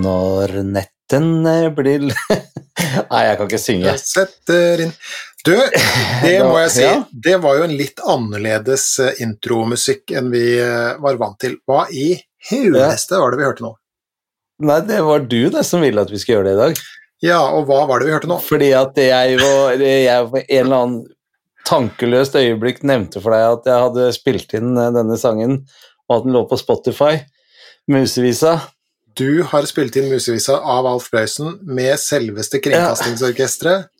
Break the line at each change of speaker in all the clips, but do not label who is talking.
Når netten blir Nei, jeg kan ikke synge.
Jeg setter inn Du, det må jeg si, det var jo en litt annerledes eh, intromusikk enn vi eh, var vant til. Hva i huleste var det vi hørte nå?
Nei, det var du det som ville at vi skulle gjøre det i dag.
Ja, og hva var det vi hørte nå?
Fordi at jeg var, jeg på en eller annen tankeløst øyeblikk nevnte for deg at jeg hadde spilt inn eh, denne sangen, og at den lå på Spotify, Musevisa.
Du har spilt inn Musevisa av Alf Prøysen med selveste Kringkastingsorkesteret.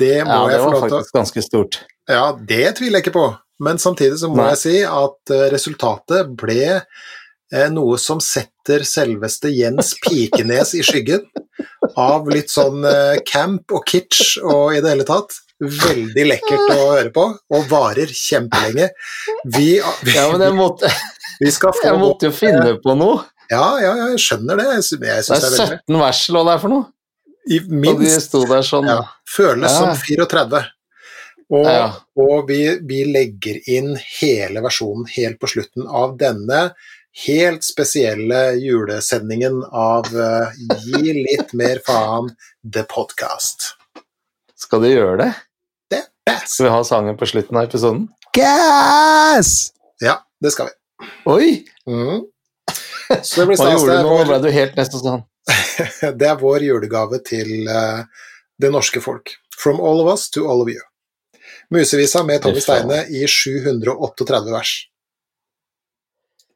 Det må
Ja, det
jeg få
var
lov til å
faktisk ganske stort.
Ja, det tviler jeg ikke på, men samtidig så må
Nei.
jeg si at eh, resultatet ble noe som setter selveste Jens Pikenes i skyggen, av litt sånn eh, camp og kitsch og i det hele tatt. Veldig lekkert å høre på, og varer kjempelenge. Vi, vi,
Ja, men jeg måtte,
vi skal få
jeg måtte jo finne på noe.
Ja, ja, jeg skjønner det. Jeg, jeg
Det er
det er veldig
17 vers lå der for noe.
I
Og de
minst
sto der sånn
ja, føles
Ja.
som 34. Og,
Ja.
og vi, vi legger inn hele versjonen helt på slutten av denne helt spesielle julesendingen av uh, Gi litt mer faen, The Podcast.
Skal du gjøre det?
Det er best!
Skal vi ha sangen på slutten av episoden?
Gas! Ja, det skal vi.
Oi!
Mm. Så det blir
Hva gjorde du? Nå ble du helt nesten sånn.
det er vår julegave til uh, det norske folk. From all of us to all of you. Musevisa med Tommy Steine i 738 vers.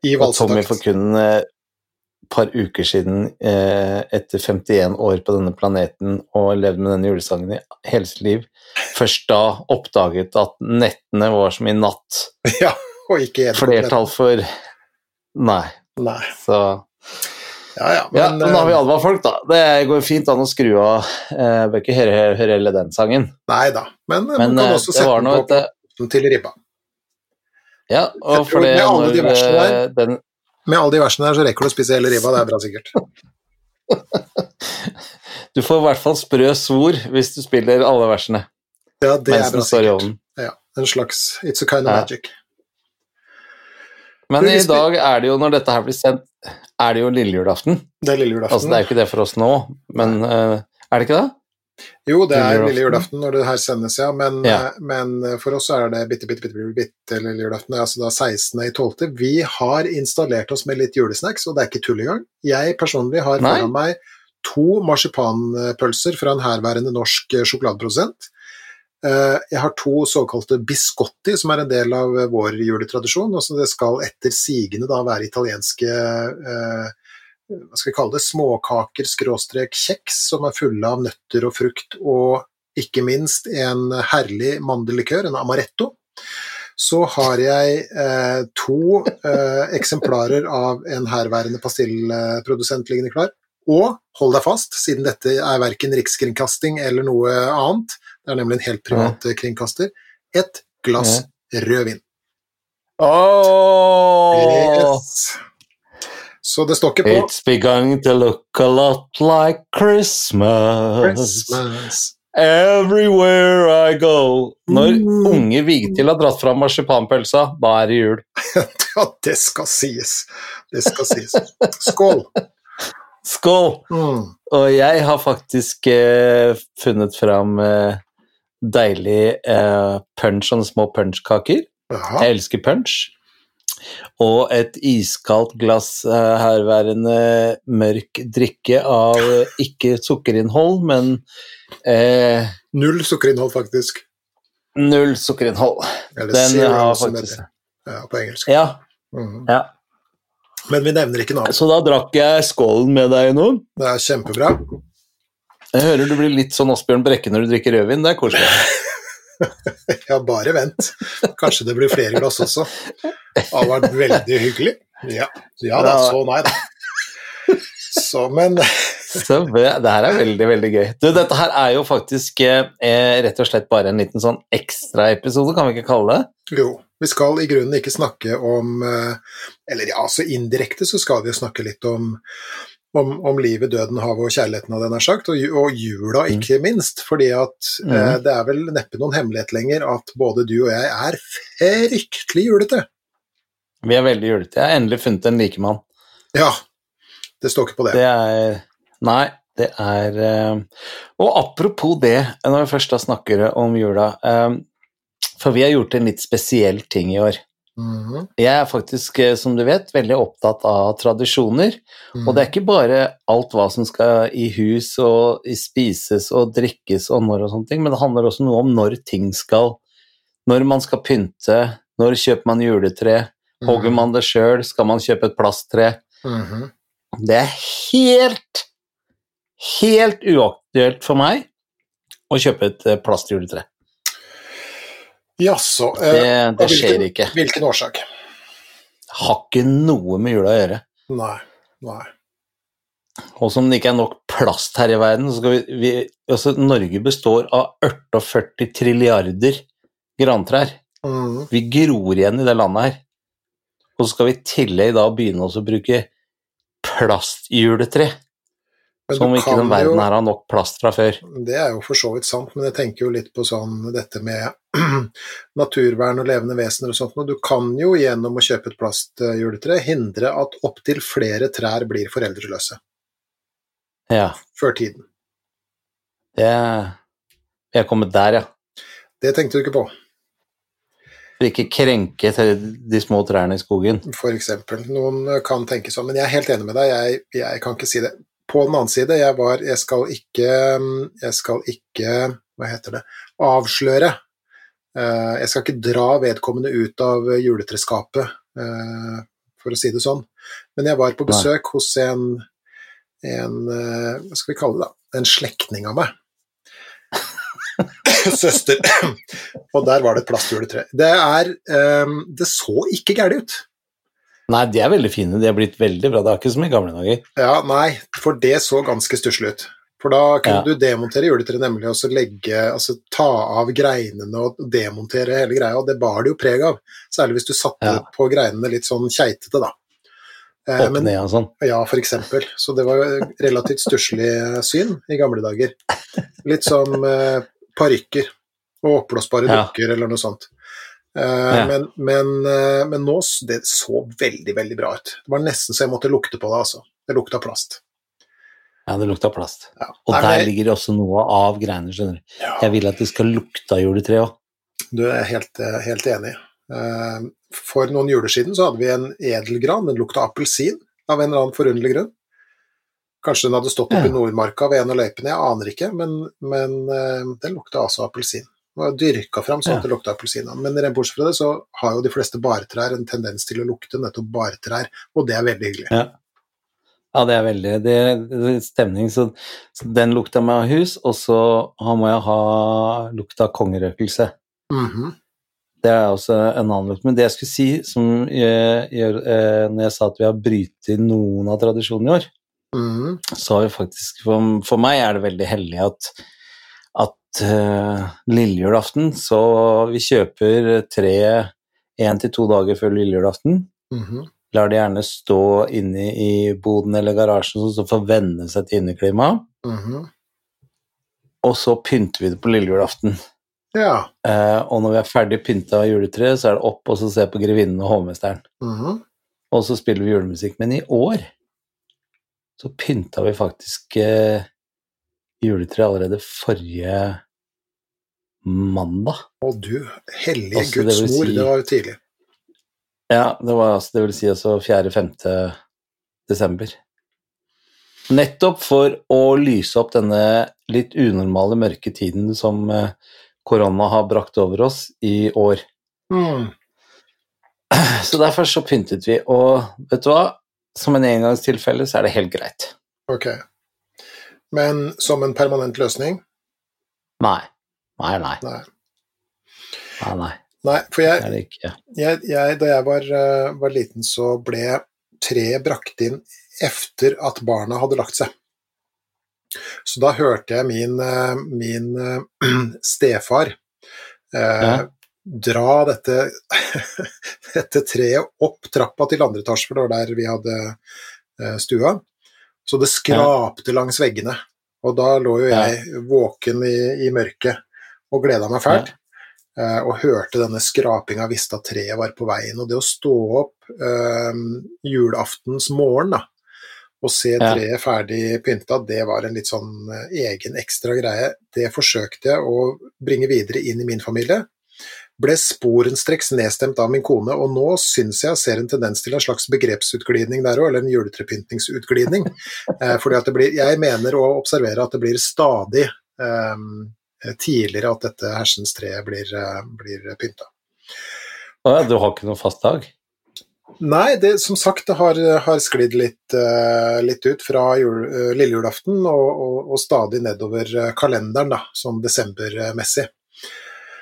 I
Og Tommy for kun et par uker siden, eh, etter 51 år på denne planeten og levd med denne julesangen i hele sitt liv, først da oppdaget at nettene var som i natt.
Ja, og ikke.
Flertall for Nei.
Nei.
Så
Ja, ja,
Ja,
men,
men da har vi
eh,
advart folk, da. Det går fint an å skru av. Eh, bør ikke høre, hele den sangen.
Nei da. Men, eh,
Men
man kan
eh,
også sette den
noe
på
et
til ribba.
Ja, og for det
med de der,
eh, den
Med alle de versene her så rekker du å spise hele ribba, det er bra sikkert.
Du får i hvert fall sprø svor hvis du spiller alle versene
Ja, det
mens
er bra sikkert. Ja, en slags It's a kind of
Ja.
magic.
Men i dag er det jo, når dette her blir sendt, er det jo lille julaften.
Det er lille julaften.
Altså, det er jo ikke det for oss nå, men uh, er det ikke det?
Jo, det er
Lille julaften.
når det her sendes, ja. Men,
Ja.
eh, men for oss er det bitte, bitte, bitte, bitte, lille julaften. Altså da 16.12. Vi har installert oss med litt julesnacks, og det er ikke tull engang. Jeg personlig har
Nei.
foran meg to marsipanpølser fra en herværende norsk eh, sjokoladeprodusent. Eh, Jeg har to såkalte biscotti, som er en del av eh, vår juletradisjon. og så Det skal etter sigende da være italienske eh, hva skal vi kalle det, småkaker skråstrek kjeks som er fulle av nøtter og frukt, og ikke minst en herlig mandellikør, en amaretto. Så har jeg eh, to eh, eksemplarer av en herværende pastillprodusent liggende klar. Og hold deg fast, siden dette er verken rikskringkasting eller noe annet, det er nemlig en helt privat eh, kringkaster, et glass rødvin.
Oh,
Yes. Så det står ikke på
It's begun to look a lot like Christmas,
Christmas.
everywhere I go. Når
Mm.
unge Vigtil har dratt fram marsipanpølsa, da er det jul.
Ja, det skal sies. Det skal sies. Skål!
Skål!
Mm.
Og jeg har faktisk eh, funnet fram eh, deilig eh, punch, sånne små punchkaker. Jeg elsker punch. Og et iskaldt glass eh, herværende mørk drikke av eh, ikke sukkerinnhold, men eh,
Null sukkerinnhold, faktisk.
null sukkerinnhold.
Eller
Den har faktisk.
Ja, på engelsk.
Ja,
Mhm.
ja.
Men vi nevner ikke navn.
Så da drakk jeg skålen med deg nå.
Det er kjempebra.
Jeg hører du blir litt sånn Asbjørn Brekke når du drikker rødvin. Det er koselig.
Ja, bare vent. Kanskje det blir flere glass også. Det har vært veldig hyggelig. Ja, ja da, så nei da. Så, men
Så det det her er veldig, veldig gøy. Du, dette her er jo faktisk eh, rett og slett bare en liten sånn ekstraepisode, kan vi ikke kalle det?
jo, vi skal i grunnen ikke snakke om eh, Eller ja, så indirekte så skal vi jo snakke litt om om, om livet, døden, havet og kjærligheten, hadde jeg nær sagt, og, og jula
Mm.
ikke minst. Fordi at eh,
Mhm.
det er vel neppe noen hemmelighet lenger at både du og jeg er fryktelig julete.
Vi er veldig julete. Jeg har endelig funnet en likemann.
Ja, det står ikke på det.
Det er Nei, det er eh, Og apropos det, når vi først da snakker om jula eh, For vi har gjort en litt spesiell ting i år.
Mhm,
Jeg er faktisk, eh, som du vet, veldig opptatt av tradisjoner.
mhm.
Og det er ikke bare alt hva som skal i hus og spises og drikkes og når og sånne ting, men det handler også noe om når ting skal Når man skal pynte, når kjøper man juletre, hogger man det sjøl, skal man kjøpe et plasttre?
-hmm.
Det er helt, helt uaktuelt for meg å kjøpe et eh, plastjuletre.
Jaså. Uh,
Det, det skjer
hvilken-
ikke.
Hvilken årsak?
Har ikke noe med jula å gjøre.
Nei. Nei.
Og som det ikke er nok plast her i verden, så skal vi, vi altså Norge består av 48 trilliarder grantrær.
Mm.
Vi gror igjen i det landet her. Og så skal vi i tillegg da begynne å bruke plastjuletre. Som ikke den verden
jo-
her har nok plast fra før.
Det er jo for så vidt sant, men jeg tenker jo litt på sånn dette med naturvern og levende vesener og sånt. Og du kan jo gjennom å kjøpe et plastjuletre hindre at opptil flere trær blir foreldreløse
Ja,
før tiden.
det Vi er kommet der, ja.
Det tenkte du ikke på,
For ikke krenke de små trærne i skogen.
for eksempel. Noen kan tenke sånn, men jeg er helt enig med deg, jeg, jeg kan ikke si det. På den annen side, jeg var Jeg skal ikke Jeg skal ikke Hva heter det? Avsløre. Eh, Jeg skal ikke dra vedkommende ut av juletreskapet, eh, for å si det sånn. Men jeg var på besøk hos en, en eh, Hva skal vi kalle det? da? En slektning av meg. Søster. Og der var det et plastjuletre. Det er Det så ikke gærent ut.
Nei, de er veldig fine. De er blitt veldig bra. Det er ikke som i gamle dager.
Ja, nei, for det så ganske stusslig ut. For da kunne
Ja.
du demontere juletreet nemlig, og så legge, altså ta av greinene og demontere hele greia, og det bar det jo preg av. Særlig hvis du satte
Ja.
på greinene litt sånn keitete, da. Eh,
Opp ned og sånn.
ja, for eksempel. Så det var jo relativt stusslig syn i gamle dager. Litt som eh, parykker og oppblåsbare
Ja.
dukker eller noe sånt. Eh,
Ja.
men, men, eh, men nå det så veldig, veldig bra ut. Det var nesten så jeg måtte lukte på det, altså. Det lukta plast.
Ja, det lukta plast.
Ja.
Og
Nei,
der
det...
ligger også noe av greiene, skjønner du.
Ja.
Jeg vil at det skal lukte av juletre òg.
Du er helt, eh, helt enig. Eh, For noen juler siden så hadde vi en edelgran, den lukta appelsin av en eller annen forunderlig grunn. Kanskje den hadde stått oppe i
Ja.
Nordmarka ved en av løypene, jeg aner ikke, men, men eh, den lukta altså appelsin. Den var dyrka fram sånn at det lukta appelsin. Men rent bortsett fra det så har jo de fleste bartrær en tendens til å lukte nettopp bartrær, og det er veldig hyggelig.
Ja. Ja, det er veldig det, er stemning. Så, så den lukta må jeg ha hus, og så må jeg ha lukta kongerøkelse. kongerøkelse.
-hmm.
Det er også en annen lukt. Men det jeg skulle si, som jeg, gjør, eh, når jeg sa at vi har brytet noen av tradisjonene i år,
Mhm.
så har vi faktisk For, for meg er det veldig heldig at, at uh, lille julaften Så vi kjøper tre én til to dager før lille julaften.
Mhm.
Lar det gjerne stå inne i boden eller garasjen sånn, så får venne seg til inneklimaet.
Mhm.
Og så pynter vi det på lille julaften.
Ja.
Eh, og når vi er ferdig pynta av juletreet, så er det opp og så se på Grevinnen og hovmesteren.
Mhm.
Og så spiller vi julemusikk. Men i år så pynta vi faktisk eh, juletreet allerede forrige mandag.
Å du, hellige Guds mor,
si-
det var jo tidlig.
Ja, det var altså, det vil si altså 4.-5. desember. Nettopp for å lyse opp denne litt unormale mørke tiden som eh, korona har brakt over oss i år.
Mm.
Så derfor så pyntet vi, og vet du hva? Som en engangstilfelle så er det helt greit.
Ok. Men som en permanent løsning?
Nei. Nei, nei.
Nei.
Nei, nei.
Nei, for jeg, jeg, jeg, da jeg var, eh, var liten, så ble treet brakt inn efter at barna hadde lagt seg. Så da hørte jeg min, eh, min eh, stefar eh, dra dette, dette treet opp trappa til andre etasje, for det var der vi hadde stua. Så det skrapte langs veggene. Og da lå jo jeg våken i, i mørket og gleda meg fælt. Eh, og hørte denne skrapinga, visste at treet var på veien. Og det å stå opp eh, julaftens morgen da, og se treet ferdig pynta, det var en litt sånn eh, egen ekstra greie. Det forsøkte jeg å bringe videre inn i min familie. Ble sporenstreks nedstemt av min kone, og nå syns jeg ser en tendens til en slags begrepsutglidning der òg, eller en juletrepyntningsutglidning. Eh, fordi at det blir, jeg mener å observere at det blir stadig eh, tidligere at dette hersens treet blir, eh, blir pynta.
Å ja, du har ikke noen fast dag?
Nei, det, som sagt, det har, har sklidd litt, uh, litt ut fra jul, uh, lille julaften og, og, og stadig nedover eh, kalenderen, da, sånn desembermessig.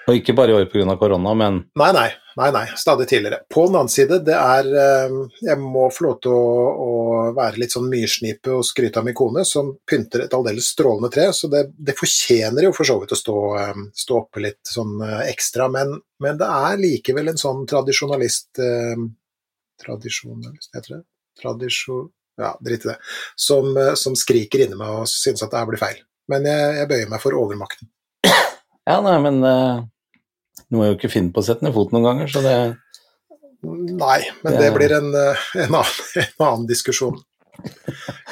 Og ikke bare i år pga. korona, men
Nei, nei, nei, nei, stadig tidligere. På den annen side, det er eh, Jeg må få lov til å, å være litt sånn myrsnipe og skryte av min kone, som pynter et aldeles strålende tre, så det, det fortjener jo for så vidt å stå, eh, stå oppe litt sånn eh, ekstra, men, men det er likevel en sånn tradisjonalist eh, Tradisjonalist, heter det? Tradisjon... Ja, drit i det. Som, som skriker inni meg og synes at det her blir feil. Men jeg, jeg bøyer meg for overmakten.
Ja, nei, men Du må jo ikke finne på å sette ned foten noen ganger, så det
Nei, men
Det-
det blir en, eh, en, annen, en annen diskusjon,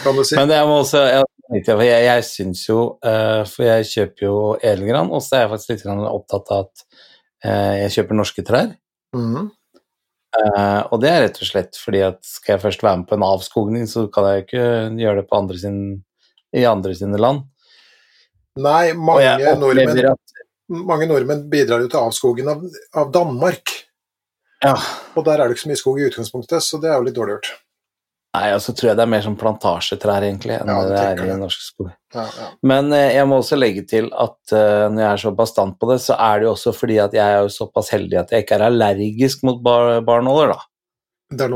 kan du si.
Men jeg må også jeg, jeg, jeg syns jo eh, For jeg kjøper jo edelgran, og så er jeg faktisk litt opptatt av at eh, jeg kjøper norske trær.
Mm.
Uh, og det er rett og slett fordi at skal jeg først være med på en avskogning, så kan jeg jo ikke gjøre det på andre sin, i andre sine land.
Nei, mange nordmenn,
at
mange nordmenn bidrar jo til avskogen av, av Danmark.
ja,
Og der er det ikke så mye skog i utgangspunktet, så det er jo litt dårlig gjort.
Nei, og så tror jeg det er mer som plantasjetrær, egentlig, enn
Ja,
det
det
er i norsk skog.
Ja, ja.
Men eh, jeg må også legge til at uh, når jeg er så bastant på det, så er det jo også fordi at jeg er jo såpass heldig at jeg ikke er allergisk mot bar barnåler, da.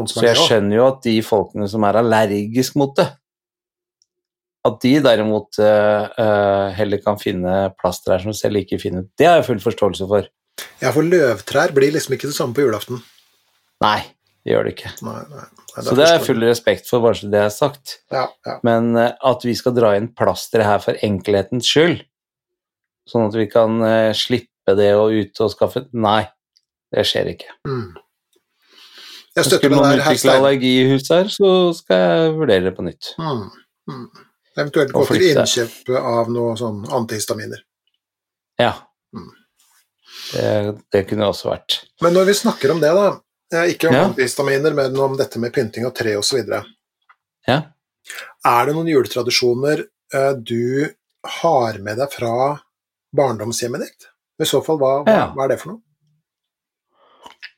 Så jeg skjønner jo at de folkene som er allergisk mot det, at de derimot uh, heller kan finne plasttrær som selv ikke finner. Det har jeg full forståelse for.
Ja, for løvtrær blir liksom ikke det samme på julaften.
Nei, det gjør det ikke.
Nei, nei. nei
Så det har jeg full respekt for, bare så det er sagt.
Ja, ja.
Men uh, at vi skal dra inn plasteret her for enkelhetens skyld, sånn at vi kan uh, slippe det og ut og skaffe Nei, det skjer ikke.
Mm. Jeg støtter
Skulle
herr
utvikle allergi i huset her, så skal jeg vurdere det på nytt.
Mm. Mm. Eventuelt gå til innkjøp av noe sånn antihistaminer.
Ja.
Mm.
Det, det kunne også vært.
Men når vi snakker om det, da, eh, ikke om
Ja.
antihistaminer, men om dette med pynting av tre osv.,
Ja.
er det noen juletradisjoner eh, du har med deg fra barndomshjemmet ditt? I så fall, hva, hva,
Ja.
hva er det for noe?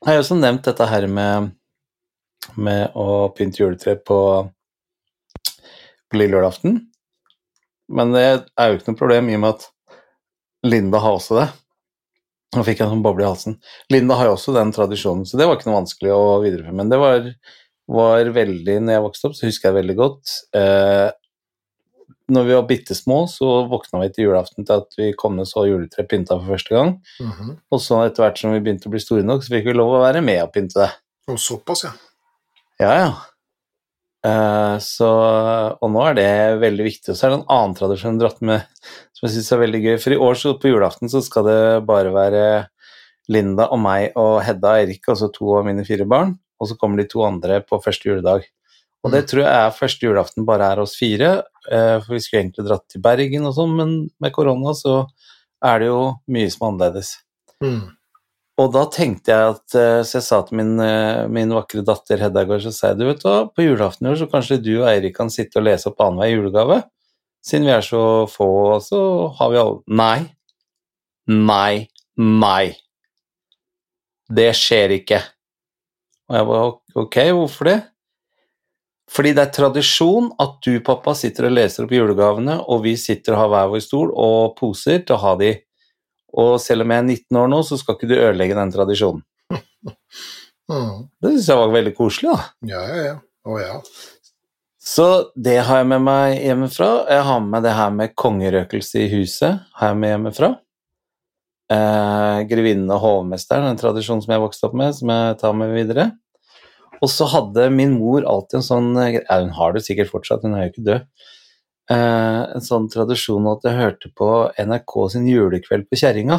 Jeg har også nevnt dette her med, med å pynte juletre på, på lille julaften. Men det er jo ikke noe problem i og med at Linda har også det. Nå fikk jeg en sånn boble i halsen. Linda har jo også den tradisjonen, så det var ikke noe vanskelig å videreføre. Men det var, var veldig Når jeg vokste opp, så husker jeg veldig godt eh, Når vi var bitte små, så våkna vi til julaften til at vi kom og så juletreet pynta for første gang.
Mhm.
Og så etter hvert som vi begynte å bli store nok, så fikk vi lov å være med og pynte det.
Og såpass, ja.
Ja, ja. Eh, så, og nå er det veldig viktig. Og så er det en annen tradisjon dratt med som jeg syns er veldig gøy. For i år så på julaften så skal det bare være Linda og meg og Hedda og Erik, altså to av mine fire barn. Og så kommer de to andre på første juledag. Og det tror jeg er første julaften bare er oss fire. eh, For vi skulle egentlig dratt til Bergen og sånn, men med korona så er det jo mye som er annerledes.
Mm.
Og da tenkte jeg at eh, Så jeg sa til min, eh, min vakre datter Hedda i går, så sa jeg du vet hva, på julaften i år så kanskje du og Eirik kan sitte og lese opp annenhver julegave? Siden vi er så få, så har vi alle Nei. Nei. Nei. Det skjer ikke. Og jeg bare ok, hvorfor det? Fordi det er tradisjon at du, pappa, sitter og leser opp julegavene, og vi sitter og har hver vår stol og poser til å ha de. Og selv om jeg er 19 år nå, så skal ikke du ødelegge den tradisjonen.
Mm.
Det syns jeg var veldig koselig, da.
Ja, ja, ja. Å ja.
Så det har jeg med meg hjemmefra. Jeg har med meg det her med kongerøkelse i huset. har jeg med hjemmefra. Eh, Grevinnen og hovmesteren, en tradisjon som jeg vokste opp med, som jeg tar med videre. Og så hadde min mor alltid en sånn ja, Hun har det sikkert fortsatt, hun er jo ikke død. Eh, en sånn tradisjon at jeg hørte på NRK sin julekveld på Kjerringa.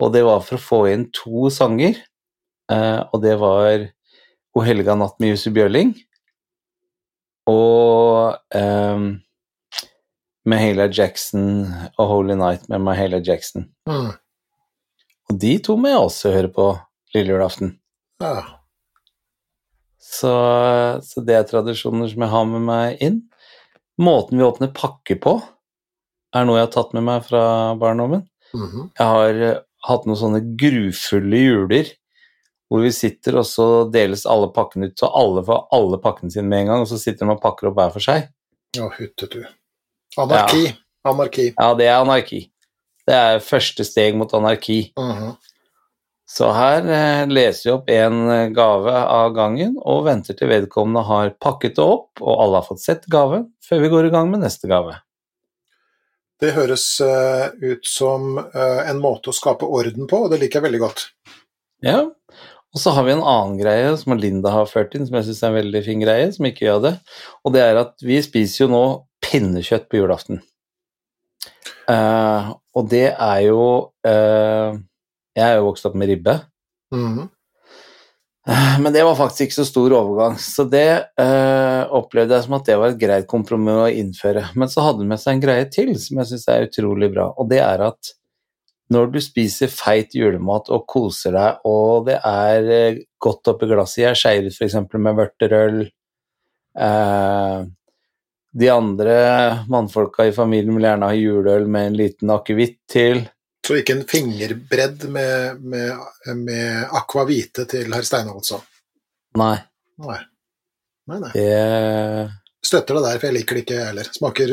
Og det var for å få inn to sanger. Eh, og det var O helga natt med Jussi Bjørling og eh, Mahalia Jackson og Holy Night med Mahalia Jackson.
Mm.
Og de to må jeg også høre på lille julaften.
Ja.
Så, så det er tradisjoner som jeg har med meg inn. Måten vi åpner pakke på, er noe jeg har tatt med meg fra barndommen.
Mhm.
Jeg har eh, hatt noen sånne grufulle juler hvor vi sitter, og så deles alle pakkene ut, så alle får alle pakkene sine med en gang, og så sitter de og pakker opp hver for seg.
Å, hyttetu. Anarki. Anarki.
Ja, det er anarki. Det er første steg mot anarki.
Mhm.
Så her eh, leser vi opp en eh, gave av gangen og venter til vedkommende har pakket det opp og alle har fått sett gaven, før vi går i gang med neste gave.
Det høres eh, ut som en måte å skape orden på, og det liker jeg veldig godt.
Ja, og så har vi en annen greie som Linda har ført inn, som jeg syns er en veldig fin greie, som ikke gjør det, og det er at vi spiser jo nå pinnekjøtt på julaften. Uh, og det er jo eh, Jeg er jo vokst opp med ribbe. Eh, Men det var faktisk ikke så stor overgang, så det eh, opplevde jeg som at det var et greit kompromiss å innføre. Men så hadde det med seg en greie til som jeg syns er utrolig bra, og det er at når du spiser feit julemat og koser deg, og det er eh, godt oppi glasset Jeg skeier ut f.eks. med vørterøl. Eh, de andre mannfolka i familien vil gjerne ha juleøl med en liten akevitt til.
Så ikke en fingerbredd med, med, med akvavite til herr Steinholdsson.
Nei,
Nei. Nei, nei.
det
Støtter det der, for jeg liker det ikke jeg heller. Smaker,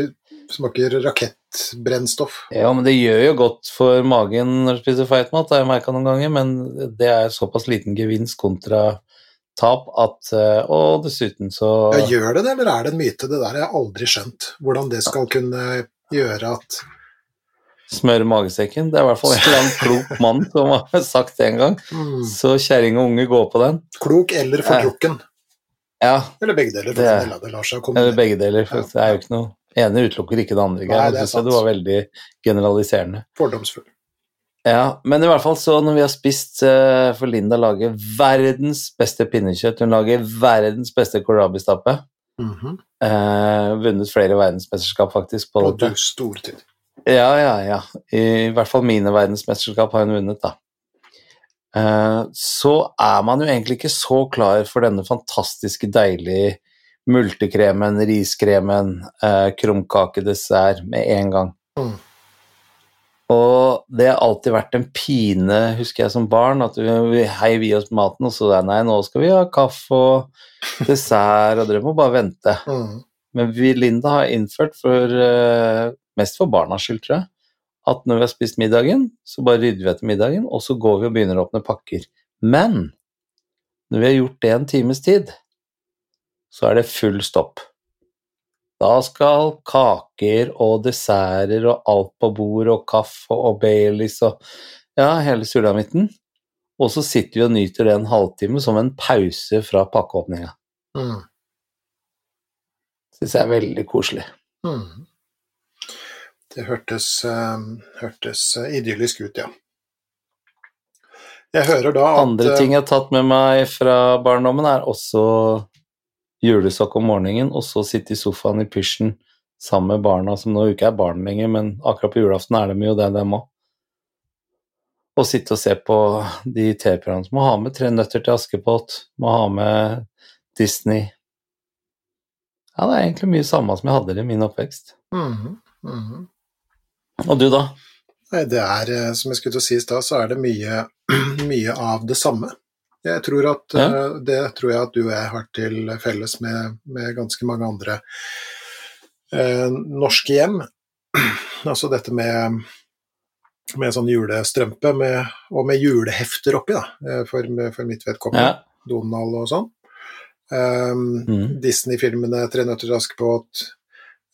smaker rakettbrennstoff.
Ja, men det gjør jo godt for magen når du spiser feit mat, det har jeg merka noen ganger, men det er såpass liten gevinst kontra tap at eh, Og dessuten så
Ja, gjør det det, eller er det en myte? Det der jeg har jeg aldri skjønt. Hvordan det skal kunne gjøre at
smøre magesekken. Det er i hvert fall en eller annen klok mann som har sagt det en gang.
mm,
Så kjerring og unge går på den.
Klok eller fordrukken.
Ja,
Eller begge deler.
Det
del det lar seg
eller begge deler. For det er jo ikke noe ene utelukker ikke det andre.
Nei, det er
du var veldig generaliserende.
Fordomsfull.
Ja, men i hvert fall så når vi har spist eh, For Linda lager verdens beste pinnekjøtt. Hun lager verdens beste kålrabistappe.
-hmm.
Eh, vunnet flere verdensmesterskap faktisk på
på
dette.
du stortid.
Ja, ja, ja. I hvert fall mine verdensmesterskap har hun vunnet, da. Eh, Så er man jo egentlig ikke så klar for denne fantastiske, deilige multekremen, riskremen, eh, krumkakedessert med en gang.
Mm.
Og det har alltid vært en pine, husker jeg som barn, at vi, vi heiv i oss maten, og så er nei, nå skal vi ha kaffe og dessert, og dere må bare vente.
Mm.
Men vi, Linda har innført, for, eh, mest for barnas skyld, tror jeg, at når vi har spist middagen, så bare rydder vi etter middagen, og så går vi og begynner å åpne pakker. Men når vi har gjort det en times tid, så er det full stopp. Da skal kaker og desserter og alt på bord og kaffe og Baileys og ja, hele sulamitten. Og så sitter vi og nyter det en halvtime som en pause fra pakkeåpninga.
Mm.
Syns jeg er veldig koselig.
Mhm. Det hørtes, eh, hørtes eh, idyllisk ut, ja. Jeg hører da at
Andre
eh,
ting jeg har tatt med meg fra barndommen, er også julesokk om morgenen, og så sitte i sofaen i pysjen sammen med barna, som nå ikke er barn lenger, men akkurat på julaften er de jo det dem må. Og sitte og se på de TV-programmene. Må ha med Tre nøtter til Askepott, må ha med Disney. Ja, det er egentlig mye samme som jeg hadde i min oppvekst.
mhm, mhm.
Og du, da?
Nei, det er, eh, som jeg skulle til å si i stad, så er det mye, mye av det samme. Jeg tror at,
Ja.
eh, Det tror jeg at du og jeg har til felles med, med ganske mange andre eh, norske hjem. Altså dette med, med sånn julestrømpe med, og med julehefter oppi, da, eh, for, for mitt vedkommende.
Ja.
Donald og sånn. Um,
mm.
Disney-filmene 'Tre nøtter til Askepott',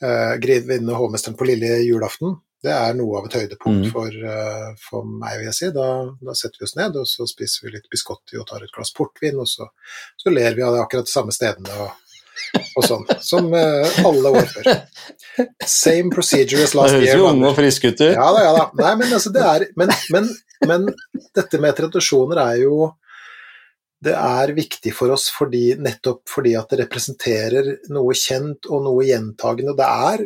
uh, 'Grevinne og hovmesteren på lille julaften'. Det er noe av et høydepunkt
Mm.
for, eh, for meg, vil jeg si. Da, da setter vi oss ned, og så spiser vi litt biscotti og tar et glass portvin, og så, så ler vi av det akkurat de samme stedene og, og sånn. Som uh, alle år før. Same procedure as last year.
Det
høres jo
unge og friske ut, du.
Ja da, ja da. Nei, men altså, det er men, men, men dette med tradisjoner er jo Det er viktig for oss fordi, nettopp fordi at det representerer noe kjent og noe gjentagende. Det er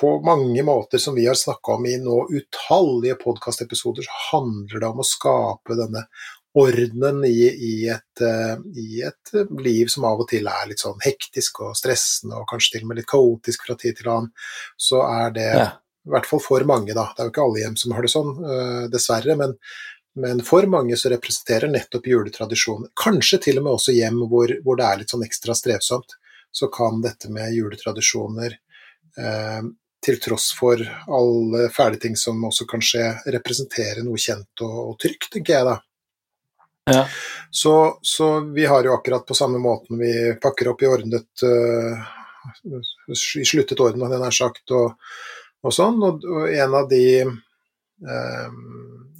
på mange måter, som vi har snakka om i nå utallige podkastepisoder, så handler det om å skape denne ordenen i, i, et, eh, i et liv som av og til er litt sånn hektisk og stressende, og kanskje til og med litt kaotisk fra tid til annen. Så er det
Ja.
i hvert fall for mange, da. Det er jo ikke alle hjem som har det sånn, eh, dessverre. Men, men for mange så representerer nettopp juletradisjonen Kanskje til og med også hjem hvor, hvor det er litt sånn ekstra strevsomt, så kan dette med juletradisjoner, eh, til tross for alle fæle ting som også kan skje, representere noe kjent og, og trygt, tenker jeg da.
Ja.
Så, så vi har jo akkurat på samme måten vi pakker opp i ordnet uh, I sluttet orden, hadde jeg nær sagt, og, og sånn. Og, og en av de uh,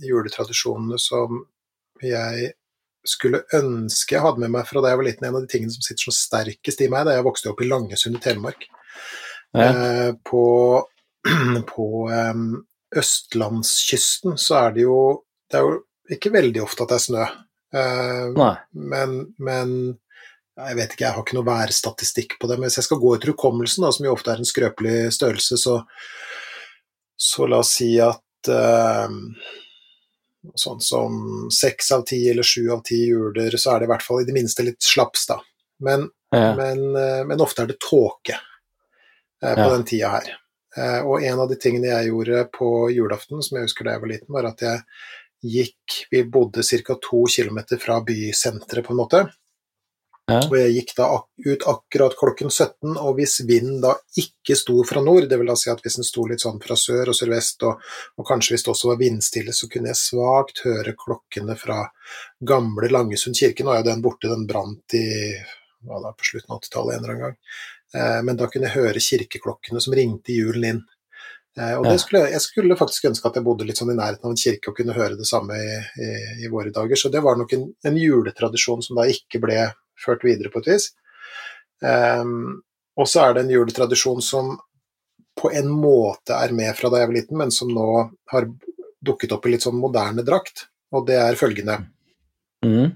juletradisjonene som jeg skulle ønske jeg hadde med meg fra da jeg var liten, en av de tingene som sitter så sterkest i meg da jeg vokste opp i Langesund i Telemark.
Ja.
Eh, på på østlandskysten så er det jo Det er jo ikke veldig ofte at det er snø. Eh,
Nei.
men, men jeg vet ikke, jeg har ikke noe værstatistikk på det. Men hvis jeg skal gå etter hukommelsen, som jo ofte er en skrøpelig størrelse, så, så la oss si at eh, sånn som seks av ti eller sju av ti juler, så er det i hvert fall i det minste litt slaps, da. Men,
Ja.
men, eh, men ofte er det tåke på
Ja.
den tida her. Eh, og en av de tingene jeg gjorde på julaften, som jeg husker da jeg var liten, var at jeg gikk Vi bodde ca. to kilometer fra bysenteret, på en måte.
Ja.
Og jeg gikk da ut akkurat klokken 17, og hvis vinden da ikke sto fra nord, det vil da si at hvis den sto litt sånn fra sør og sørvest, og, og kanskje hvis det også var vindstille, så kunne jeg svakt høre klokkene fra gamle Langesund kirke. Nå er jo den borte, den brant i hva da, på slutten av 80-tallet en eller annen gang. Eh, men da kunne jeg høre kirkeklokkene som ringte julen inn. Eh, og
Ja.
det skulle, jeg skulle faktisk ønske at jeg bodde litt sånn i nærheten av en kirke og kunne høre det samme i, i, i våre dager. Så det var nok en, en juletradisjon som da ikke ble ført videre på et vis. Um, og så er det en juletradisjon som på en måte er med fra da jeg var liten, men som nå har dukket opp i litt sånn moderne drakt, og det er følgende.
Mm.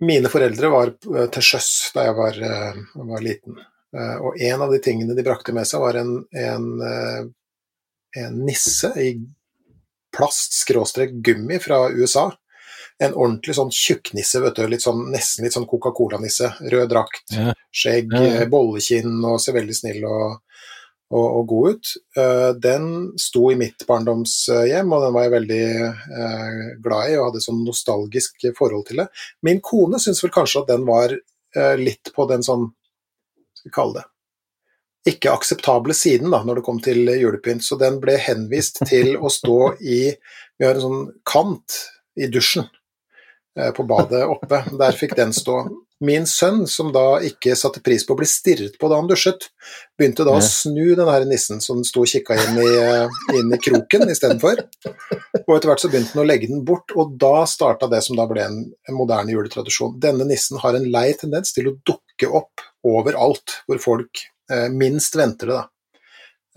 Mine foreldre var eh, til sjøs da jeg var, eh, var liten, Eh, og en av de tingene de brakte med seg, var en, en, en nisse i plast-gummi fra USA. En ordentlig sånn tjukknisse, vet du, litt sånn, nesten litt sånn Coca-Cola-nisse. Rød drakt, skjegg, bollekinn og ser veldig snill og, og, og god ut. Eh, Den sto i mitt barndomshjem, og den var jeg veldig eh, glad i og hadde sånn nostalgisk forhold til det. Min kone syns vel kanskje at den var eh, litt på den sånn, skal vi kalle det, ikke akseptable siden da, når det kom til julepynt, så den ble henvist til å stå i Vi har en sånn kant i dusjen på badet oppe. Der fikk den stå. Min sønn, som da ikke satte pris på å bli stirret på da han dusjet, begynte da å snu den her nissen som sto og kikka inn i, eh, inn i kroken istedenfor. Og etter hvert så begynte han å legge den bort, og da starta det som da ble en, en moderne juletradisjon. Denne nissen har en lei tendens til å dukke opp overalt hvor folk eh, minst venter det. da.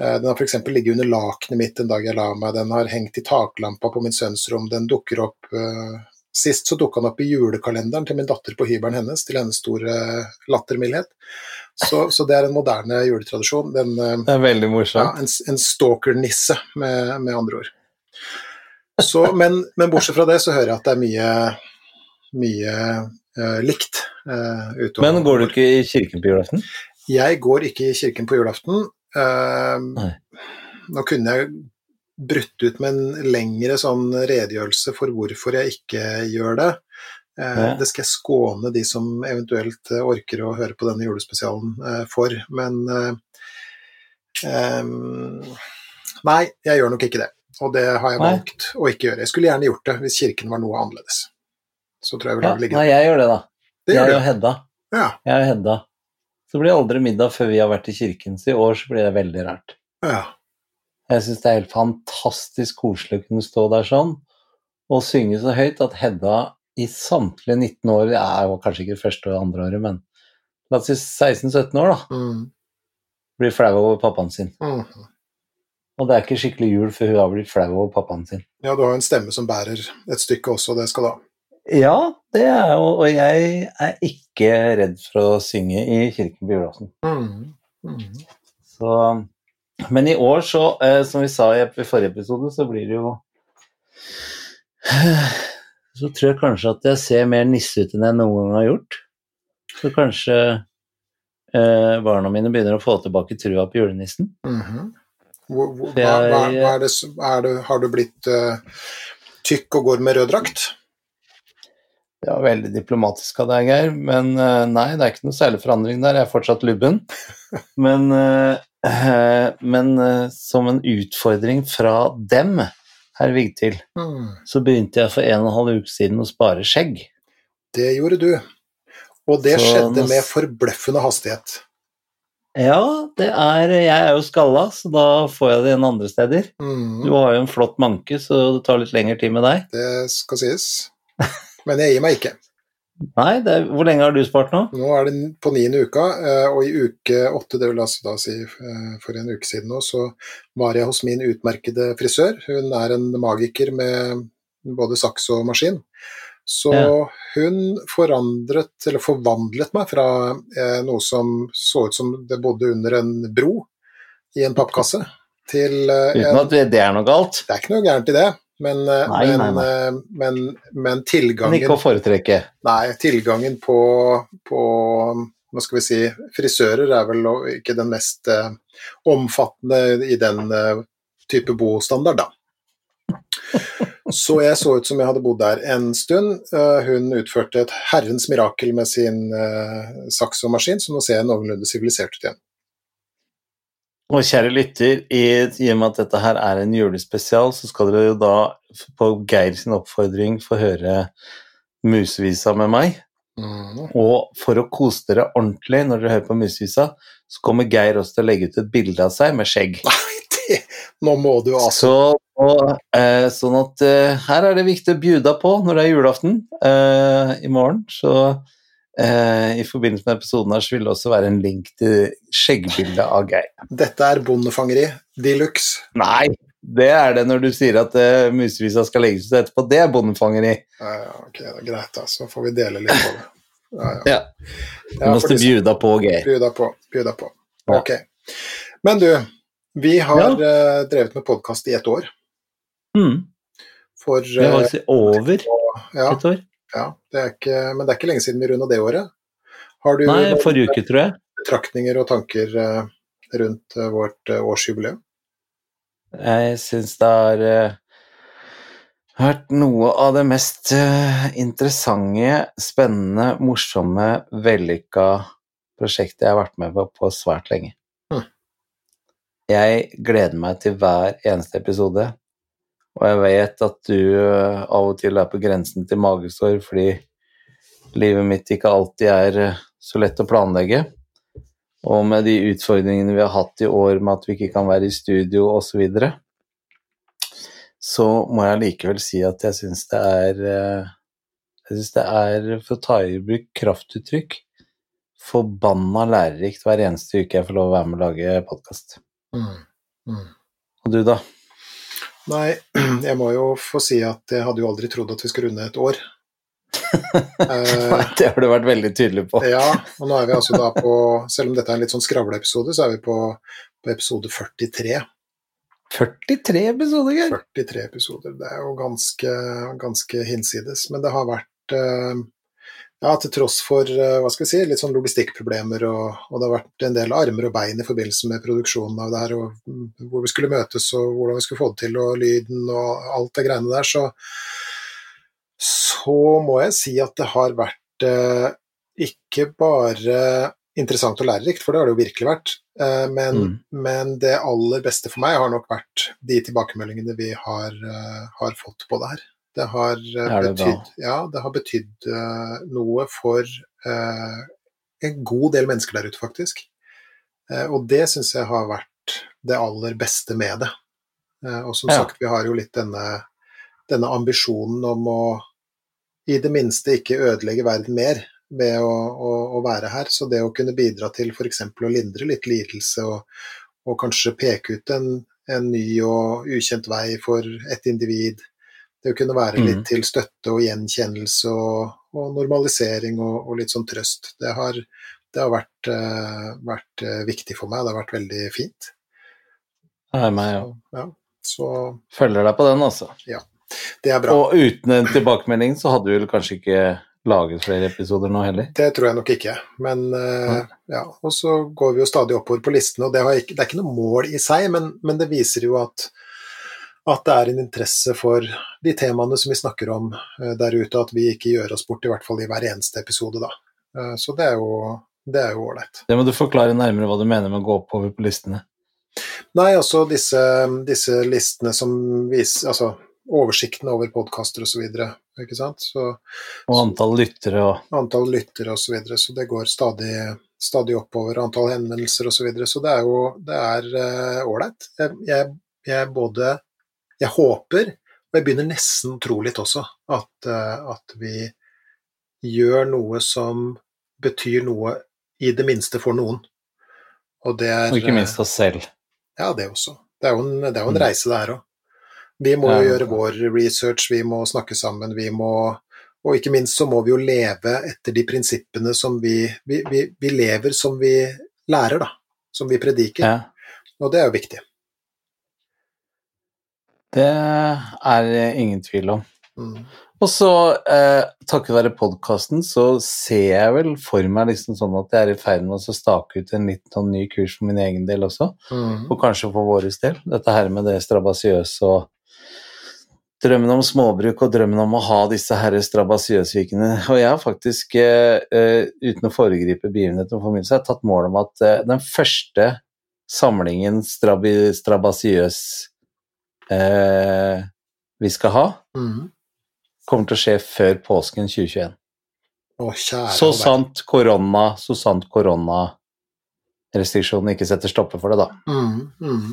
Eh, Den har f.eks. ligget under lakenet mitt en dag jeg la meg, den har hengt i taklampa på min sønns rom, den dukker opp eh, Sist så dukka han opp i julekalenderen til min datter på hybelen hennes, til hennes store lattermildhet. Så, så det er en moderne juletradisjon. Den, eh,
Det er veldig
ja,
morsomt.
en, en stalker-nisse, med, med andre ord. Så, men, men bortsett fra det så hører jeg at det er mye, mye uh, likt Uh.
Men går du ikke i kirken på julaften?
Jeg går ikke i kirken på julaften.
Uh,
nå kunne jeg brutt ut med en lengre sånn redegjørelse for hvorfor jeg ikke gjør det. Eh. Det skal jeg skåne de som eventuelt eh, orker å høre på denne julespesialen eh, for, men Nei, jeg gjør nok ikke det. Og det har jeg
Nei.
valgt å ikke gjøre. Jeg skulle gjerne gjort det hvis kirken var noe annerledes. Så tror jeg vi
Ja,
det ligge.
nei, jeg gjør det, da.
Det
jeg
gjør
og Hedda.
Ja,
Jeg og Hedda. Så blir det aldri middag før vi har vært i kirken, så i år så blir det veldig rart.
ja.
Jeg syns det er helt fantastisk koselig å kunne stå der sånn og synge så høyt at Hedda i samtlige 19 år Jeg var kanskje ikke første og andre året, men la oss si 16-17 år, da.
Mm.
Blir flau over pappaen sin.
Mm.
Og det er ikke skikkelig jul før hun har blitt flau over pappaen sin.
Ja, du har jo en stemme som bærer et stykke også, det skal du ha.
Ja, det er jo Og jeg er ikke redd for å synge i kirken på julaften.
Mm. Mm.
Så Men i år, så, eh, som vi sa i i forrige episode, så blir det jo Så tror jeg kanskje at jeg ser mer nisse ut enn jeg noen gang har gjort. Så kanskje eh, barna mine begynner å få tilbake trua på julenissen.
Mhm. Hvor, hvor, hva, hva, hva er det, er det, har du blitt uh, tykk og går med rød drakt?
Det var veldig diplomatisk av deg, Geir, men eh, nei, det er ikke noe særlig forandring der. Jeg er fortsatt lubben. Men, eh, men eh, som en utfordring fra dem, herr Vigtil,
Mm.
så begynte jeg for en og en halv uke siden å spare skjegg.
Det gjorde du. Og det
Så
skjedde med forbløffende hastighet.
Ja, det er Jeg er jo skalla, så da får jeg det igjen andre steder.
Mm.
Du har jo en flott manke, så det tar litt lengre tid med deg.
Det skal sies. Men jeg gir meg ikke.
Nei, er, hvor lenge har du spart nå?
Nå er det på niende uka, eh, og i uke åtte, det vil altså da si eh, for en uke siden nå, så var jeg hos min utmerkede frisør. Hun er en magiker med både saks og maskin. Så
Ja.
hun forandret, eller forvandlet meg fra eh, noe som så ut som det bodde under en bro i en pappkasse, til
Uten at det er noe galt.
Det er ikke noe gærent i det, men, eh,
Nei,
men,
nei, nei.
eh, men, men tilgangen
ikke å foretrekke.
Nei, tilgangen på, på hva skal vi si, frisører er vel ikke den mest uh, omfattende i den uh, type bostandard, da. Så jeg så ut som jeg hadde bodd der en stund. Uh, hun utførte et herrens mirakel med sin uh, saks og maskin, så nå ser jeg noenlunde sivilisert ut igjen.
Og kjære lytter, i, og med at dette her er en julespesial, så skal dere jo da på Geir sin oppfordring få høre musevisa med meg.
Mm.
Og for å kose dere ordentlig når dere hører på musevisa, så kommer Geir også til å legge ut et bilde av seg med skjegg.
Det, nå må du altså
Så, eh, sånn at eh, her er det viktig å bjuda på når det er julaften eh, i morgen. Så i forbindelse med episoden her så vil det også være en link til skjeggbildet av Geir.
Dette er bondefangeri de luxe.
Nei, det er det når du sier at uh, musevisa skal legges ut etterpå. Det er bondefangeri.
Ja, ja, ok, det er greit, da. Så får vi dele litt på det. Ja, ja.
Ja. Du måste bjuda på, Geir.
Bjuda på. Bjuda på.
Ja.
Ok. Men du, vi har
Ja.
eh, drevet med podkast i ett år.
Mm.
For
Det var
eh,
altså over
ja,
et år.
Ja, det er ikke, Men det er ikke lenge siden vi runda det året. Har du
Nei, forrige uke, tror jeg.
betraktninger og tanker eh, rundt eh, vårt eh, årsjubileum?
Jeg syns det har vært noe av det mest interessante, spennende, morsomme, vellykka prosjektet jeg har vært med på på svært lenge.
Hm.
Jeg gleder meg til hver eneste episode, og jeg vet at du eh, av og til er på grensen til magesår fordi livet mitt ikke alltid er eh, så lett å planlegge. Og med de utfordringene vi har hatt i år med at vi ikke kan være i studio osv., så, videre, så må jeg likevel si at jeg syns det er eh, Jeg syns det er, for å ta i bruk kraftuttrykk, forbanna lærerikt hver eneste uke jeg får lov å være med og lage podkast.
Mm. Mm.
Og du, da?
Nei, jeg må jo få si at jeg hadde jo aldri trodd at vi skulle runde et år. Eh,
det har du vært veldig tydelig på.
Ja, og nå er vi altså da på Selv om dette er en litt sånn skravleepisode, så er vi på, på episode 43.
43 episoder, Geir!
43 episoder. Det er jo ganske, ganske hinsides. Men det har vært eh, Ja, til tross for eh, hva skal vi si, litt sånn logistikkproblemer, og, og det har vært en del armer og bein i forbindelse med produksjonen av det her, og mm, hvor vi skulle møtes, og hvordan vi skulle få det til, og lyden og alt det greiene der, så så må jeg si at det har vært eh, ikke bare interessant og lærerikt, for det har det jo virkelig vært, eh, men,
Mm.
men det aller beste for meg har nok vært de tilbakemeldingene vi har, eh, har fått på det her. Det har eh,
det
betydd, ja, det har betydd eh, noe for uh, en god del mennesker der ute, faktisk. Uh, og det syns jeg har vært det aller beste med det. Og som
Ja.
sagt, vi har jo litt denne, denne ambisjonen om å i det minste ikke ødelegge verden mer ved å, å, å være her. Så det å kunne bidra til f.eks. å lindre litt lidelse og, og kanskje peke ut en, en ny og ukjent vei for et individ, det å kunne være litt til støtte og gjenkjennelse og, og normalisering og, og litt sånn trøst, det har, det har vært, uh, vært eh, viktig for meg. Det har vært veldig fint.
Det er meg òg.
Ja, så
Følger deg på den, altså.
Ja, det er bra.
Og uten en tilbakemelding så hadde du vel kanskje ikke laget flere episoder nå heller?
Det tror jeg nok ikke. Men uh, ja, og så går vi jo stadig oppover på listene, og det, har ikke, det er ikke noe mål i seg, men, men det viser jo at, at det er en interesse for de temaene som vi snakker om eh, der ute, at vi ikke gjør oss bort, i hvert fall i hver eneste episode, da. Eh, så det er jo det er jo ålreit.
Det må du forklare nærmere hva du mener med å gå oppover på listene.
Nei, altså disse, disse listene som viser Altså oversikten over podkaster osv., ikke sant. Så
Og antall lyttere og
antall lyttere osv. Så, videre, så det går stadig, stadig oppover, antall henvendelser osv. Så, videre. så det er jo det er ålreit. jeg, jeg, jeg både Jeg håper, og jeg begynner nesten å tro litt også, at, eh, at vi gjør noe som betyr noe i det minste for noen. Og det er
Og ikke minst oss selv.
Ja, det også. Det er jo en, det er jo en
Mm.
reise, det her òg. Vi må jo gjøre vår research, vi må snakke sammen, vi må Og ikke minst så må vi jo leve etter de prinsippene som vi Vi, vi, vi lever som vi lærer, da. Som vi prediker.
Ja.
Og det er jo viktig.
Det er det ingen tvil om.
Mm.
Og så, eh, takket være podkasten, så ser jeg vel for meg liksom sånn at jeg er i ferd med å stake ut en litt sånn ny kurs for min egen del også,
Mm.
og kanskje for vår del. Dette her med det strabasiøse og drømmen om småbruk og drømmen om å ha disse her strabasiøsvikene. Og jeg har faktisk, eh, eh, uten å foregripe begivenheten for min, så har jeg tatt mål om at eh, den første samlingen strabi, strabasiøs eh, vi skal ha,
Mm.
kommer til å skje før påsken 2021.
Å, kjære
Så sant korona, så sant koronarestriksjonene ikke setter stopper for det, da.
Mm, mm.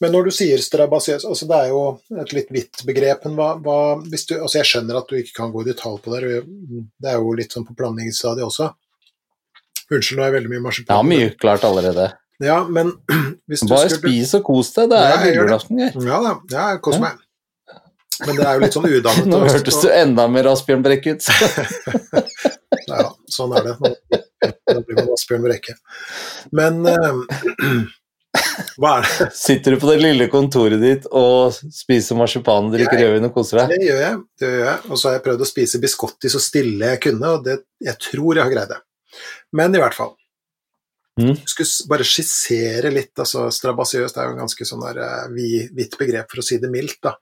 Men når du sier strabasiøs, altså det er jo et litt vidt begrep, men hva, hva hvis du, altså Jeg skjønner at du ikke kan gå i detalj på det, det er jo litt sånn på planleggingsstadiet også. Unnskyld, nå er jeg veldig mye marsipan.
Ja, mye klart allerede.
Ja, men hvis du
Bare
skulle
spis og kos deg, det er
Ja,
julaften, Geir.
Ja da, ja, jeg koser meg. Men det er jo litt sånn udannet.
Nå hørtes du enda mer Asbjørn Brekke ut.
Ja, sånn er det. Nå blir man Asbjørn Brekke. Men eh, hva er det?
Sitter du på det lille kontoret ditt og spiser marsipan drikker rødvin og koser deg?
Det gjør jeg. det gjør jeg. Og så har jeg prøvd å spise biscotti så stille jeg kunne, og det, jeg tror jeg har greid det. Men i hvert fall.
Mm.
Skulle bare skissere litt, altså strabasiøst er jo en ganske sånn der eh, vi- vidt begrep, for å si det mildt. da.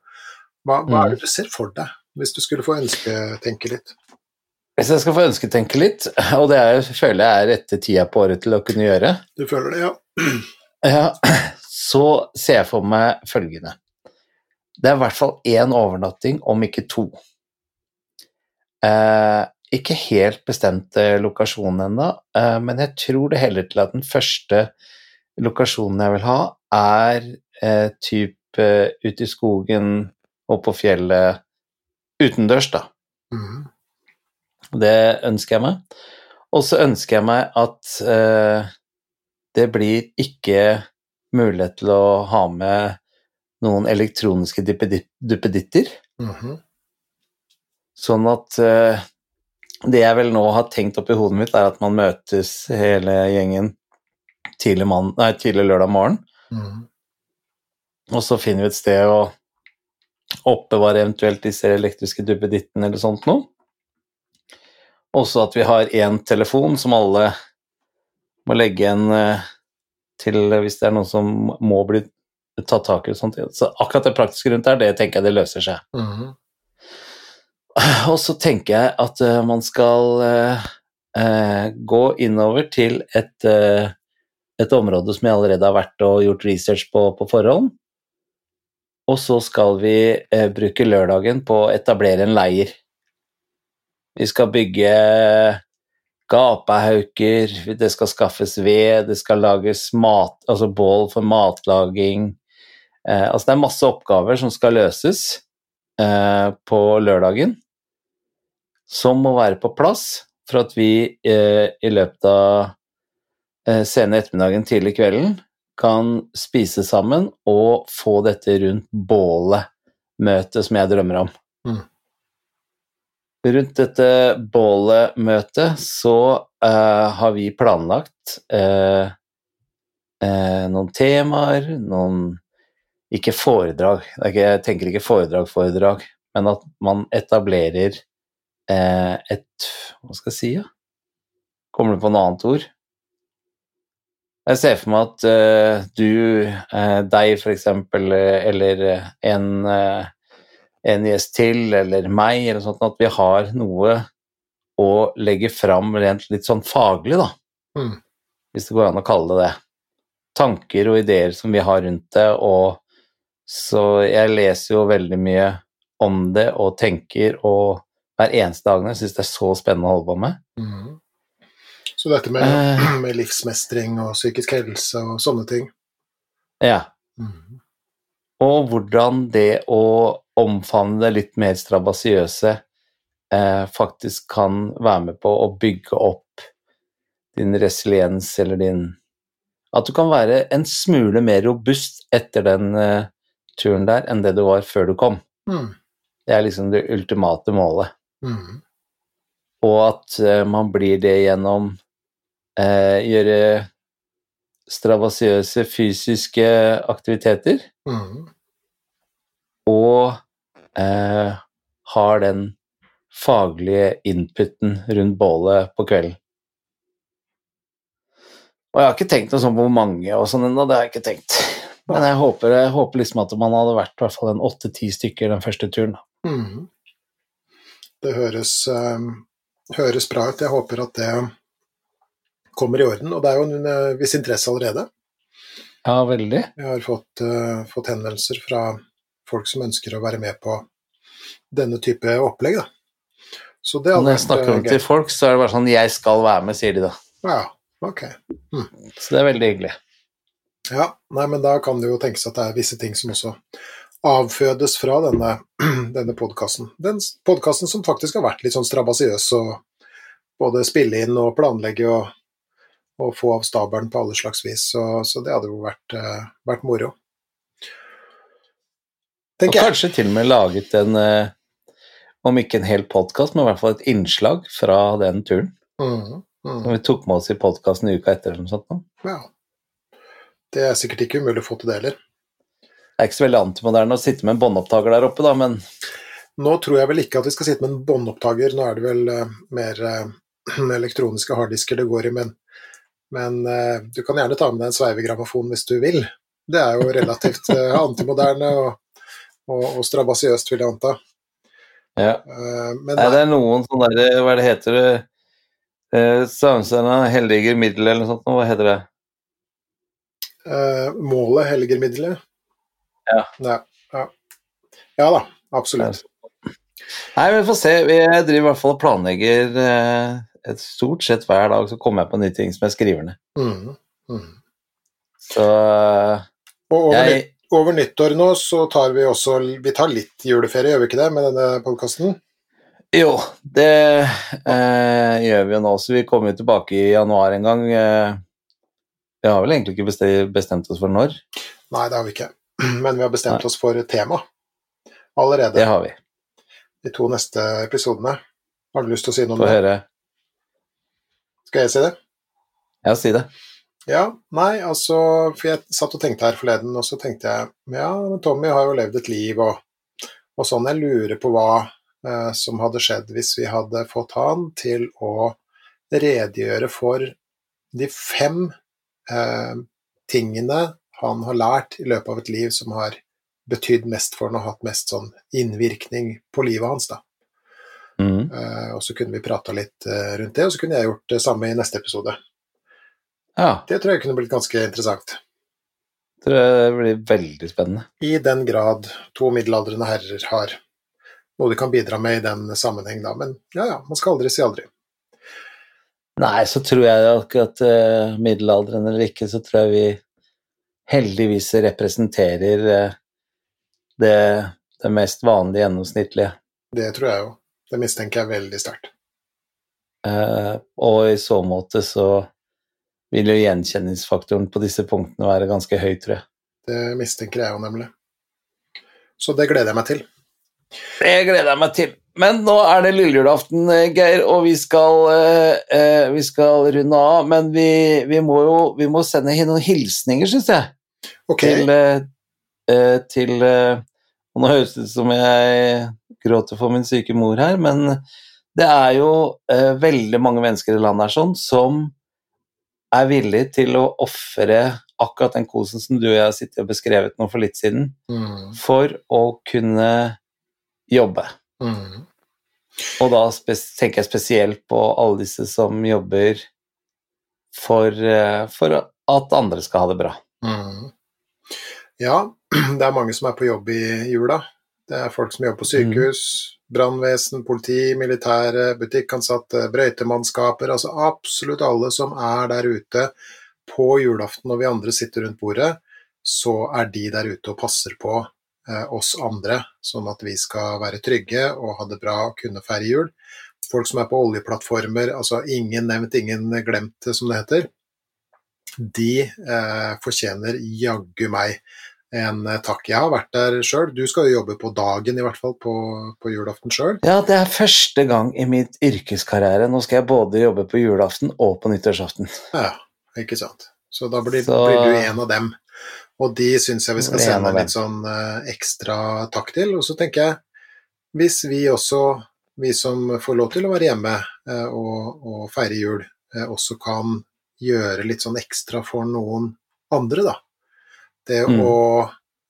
Hva, hva
Mm.
er det du ser for deg, hvis du skulle få ønsketenke litt?
Hvis jeg skal få ønsketenke litt, og det er, føler jeg er rette tida på året til å kunne gjøre,
Du føler det, ja?
ja, så ser jeg for meg følgende. Det er i hvert fall én overnatting, om ikke to. Eh, ikke helt bestemt lokasjon ennå, eh, men jeg tror det heller til at den første lokasjonen jeg vil ha, er eh, type eh, ute i skogen og på fjellet utendørs, da.
Mm.
Det ønsker jeg meg. Og så ønsker jeg meg at eh, det blir ikke mulighet til å ha med noen elektroniske duppeditter.
Mm -hmm.
Sånn at eh, det jeg vel nå har tenkt oppi hodet mitt, er at man møtes hele gjengen tidlig, mann, nei, tidlig lørdag morgen,
Mm.
og så finner vi et sted å oppbevare eventuelt disse elektriske duppedittene eller sånt noe. Også at vi har én telefon som alle må legge en eh, til hvis det er noen som må bli tatt tak i og sånt. Så akkurat det praktiske rundt der, det tenker jeg det løser seg.
Mhm.
Og så tenker jeg at uh, man skal uh, uh, gå innover til et, et område som jeg allerede har vært og gjort research på på forhånd. Og så skal vi bruke lørdagen på å etablere en leir. Vi skal bygge gapahauker, det skal skaffes ved, det skal lages mat, altså bål for matlaging. Altså det er masse oppgaver som skal løses på lørdagen, som må være på plass for at vi eh, i løpet av eh, sene ettermiddagen, tidlig kvelden, kan spise sammen og få dette rundt bålet-møtet som jeg drømmer om.
Mm.
Rundt dette bålet-møtet så eh, har vi planlagt eh, eh, noen temaer, noen Ikke foredrag, jeg tenker ikke foredrag-foredrag, men at man etablerer eh, et Hva skal jeg si, da? Kommer du på noe annet ord? Jeg ser for meg at eh, du, eh, deg for eksempel, eh, eller eh, en, eh, en gjest til, eller meg, eller sånt, at vi har noe å legge fram rent litt sånn faglig, da.
Mm.
Hvis det går an å kalle det det. Tanker og ideer som vi har rundt det, og så jeg leser jo veldig mye om det og tenker og hver eneste dag jeg syns det er så spennende å holde på med.
Mm. Så dette med,
uh,
med livsmestring og psykisk helse og sånne ting.
Ja.
Mm.
Og hvordan det å omfavne det litt mer strabasiøse eh, faktisk kan være med på å bygge opp din resiliens eller din At du kan være en smule mer robust etter den eh, turen der enn det du var før du kom.
Mm.
Det er liksom det ultimate målet.
Mm.
Og at uh, man blir det gjennom uh, gjøre strabasiøse fysiske aktiviteter,
Mm.
og uh, har den faglige inputen rundt bålet på kvelden. Og jeg har ikke tenkt noe sånn på hvor mange og sånn ennå, det har jeg ikke tenkt. Men jeg håper, jeg håper liksom at man hadde vært i hvert fall en åtte-ti stykker den første turen.
Mhm. Det høres, eh, høres bra ut. Jeg håper at det kommer i orden. Og det er jo en eh, viss interesse allerede.
Ja, veldig.
Jeg har fått, eh, fått henvendelser fra folk som ønsker å være med på denne type opplegg. Da. Så det
når jeg snakker
om
om til folk, så er det bare sånn 'jeg skal være med', sier de da.
Ja, ok.
Så det er veldig hyggelig.
Ja, nei, men da kan det jo tenkes at det er visse ting som også avfødes fra denne, denne podkasten. Den podkasten som faktisk har vært litt sånn strabasiøs å både spille inn og planlegge og, og få av stabelen på alle slags vis, så, så det hadde jo vært, uh, vært moro.
Og
Tenker jeg.
kanskje til og med laget en, uh, om ikke en hel podkast, men i hvert fall et innslag fra den turen.
Mm, mm.
Som vi tok med oss i podkasten uka etter. som sånt. nå.
ja. Det er sikkert ikke umulig å få til det heller.
Det er ikke så veldig antimoderne å sitte med en båndopptaker der oppe, da, men
Nå tror jeg vel ikke at vi skal sitte med en båndopptaker, nå er det vel uh, mer uh, elektroniske harddisker det går i, men, men uh, du kan gjerne ta med deg en sveivegrammofon hvis du vil. Det er jo relativt antimoderne og, og, og strabasiøst, vil jeg anta.
ja.
Men
Nei, det er noen sånne der, hva det heter det, Samsøna heldiger middel eller noe sånt, hva heter det?
Eh, målet helliger middelet.
Ja.
ja. ja. ja da, absolutt.
Nei, vi får se. Vi driver i hvert fall og planlegger eh, et stort sett hver dag, så kommer jeg på nye ting som jeg skriver ned.
Mm. Mm.
Så
Og over,
jeg
nytt, over nyttår nå så tar vi også Vi tar litt juleferie, gjør vi ikke det, med denne podkasten?
Jo, det eh, gjør vi jo nå, så vi kommer jo tilbake i januar en gang. Eh, vi har vel egentlig ikke bestemt, oss for når.
Nei, det har vi ikke. Men vi har bestemt oss for tema allerede.
Det har vi.
De to neste episodene. Har du lyst til å si noe om
Få
det?
høre.
Skal jeg si det?
Ja, si det.
Ja, nei, altså For jeg satt og tenkte her forleden, og så tenkte jeg Ja, men Tommy har jo levd et liv, og, og sånn. Jeg lurer på hva eh, som hadde skjedd hvis vi hadde fått han til å redegjøre for de fem eh, tingene han har lært i løpet av et liv som har betydd mest for han og hatt mest sånn innvirkning på livet hans. da.
Mm.
Eh, og så kunne vi prata litt eh, rundt det, og så kunne jeg gjort det samme i neste episode.
Ja,
Det tror jeg kunne blitt ganske interessant.
tror jeg det blir veldig spennende.
I den grad to middelaldrende herrer har noe de kan bidra med i den sammenheng, da. Men ja ja, man skal aldri si aldri.
Nei, så tror jeg jo ikke at eh, middelalderen eller ikke, så tror jeg vi heldigvis representerer uh, det, det mest vanlige gjennomsnittlige.
Det tror jeg jo. Det mistenker jeg veldig sterkt.
Uh, og i så måte så vil jo gjenkjenningsfaktoren på disse punktene være ganske høy, tror jeg.
Det mistenker jeg jo nemlig. Så det gleder jeg meg til.
Det gleder jeg meg til. Men nå er det lillejulaften, eh, Geir, og vi skal, eh, eh, vi skal runde av. Men vi, vi, må jo vi må sende noen hilsninger, syns jeg.
Okay.
Til, eh, eh, til eh, Nå høres det ut som jeg gråter for min syke mor her, men det er jo veldig mange mennesker i landet her sånn som er villige til å ofre akkurat den kosen som du og jeg har sittet og beskrevet nå for litt siden,
mm,
for å kunne jobbe.
Mm.
Og da tenker jeg spesielt på alle disse som jobber for, eh, for at andre skal ha det bra.
Mm. Ja, det er mange som er på jobb i jula. Det er folk som jobber på sykehus, brannvesen, politi, militære, butikkansatte, brøytemannskaper, altså absolutt alle som er der ute på julaften når vi andre sitter rundt bordet, så er de der ute og passer på oss andre, sånn at vi skal være trygge og ha det bra og kunne feire jul. Folk som er på oljeplattformer, altså ingen nevnt, ingen glemt, som det heter, de eh, fortjener jaggu meg en eh, takk. Jeg har vært der sjøl. Du skal jo jobbe på dagen, i hvert fall, på, på julaften sjøl.
Ja, det er første gang i mitt yrkeskarriere. Nå skal jeg både jobbe på julaften og på nyttårsaften.
Ja, ikke sant. Så da blir,
Så-
blir du en av dem. Og de syns jeg vi skal sende en litt sånn eh, ekstra takk til. Og så tenker jeg, hvis vi også, vi som får lov til å være hjemme eh, og, og feire jul, eh, også kan gjøre litt sånn ekstra for noen andre, da. Det
Mm.
å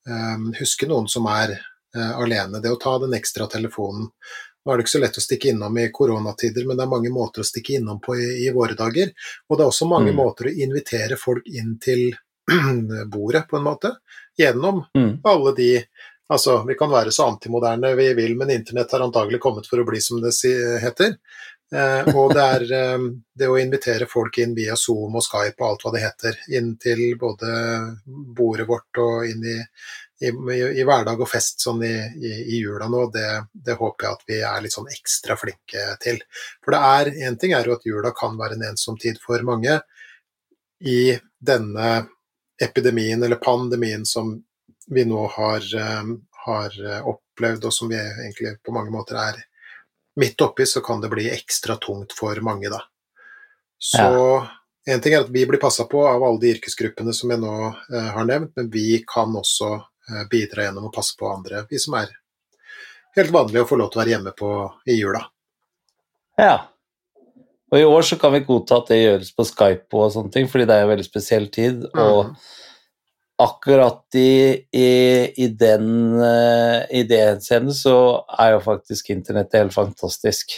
um, huske noen som er uh, alene, det å ta den ekstra telefonen. Nå er det ikke så lett å stikke innom i koronatider, men det er mange måter å stikke innom på i, i våre dager. Og det er også mange
Mm.
måter å invitere folk inn til bordet, på en måte. Gjennom
Mm.
alle de Altså, vi kan være så antimoderne vi vil, men internett har antagelig kommet for å bli, som det heter. Eh, og det er eh, det å invitere folk inn via Zoom og Skype og alt hva det heter, inn til både bordet vårt og inn i, i, i, i hverdag og fest sånn i, i, jula nå, det, det håper jeg at vi er litt sånn ekstra flinke til. For det er, en ting er jo at jula kan være en ensom tid for mange. I denne epidemien eller pandemien som vi nå har, eh, har eh, opplevd, og som vi egentlig på mange måter er midt oppi, så kan det bli ekstra tungt for mange, da. Så en ting er at vi blir passa på av alle de yrkesgruppene som jeg nå eh, har nevnt, men vi kan også eh, bidra gjennom å passe på andre, vi som er helt vanlige og får lov til å være hjemme på, i jula.
Ja. Og i år så kan vi godta at det gjøres på Skype og sånne ting, fordi det er en veldig spesiell tid. Og
Mhm.
akkurat i, i, i den eh, i det henseende så er jo faktisk internettet helt fantastisk.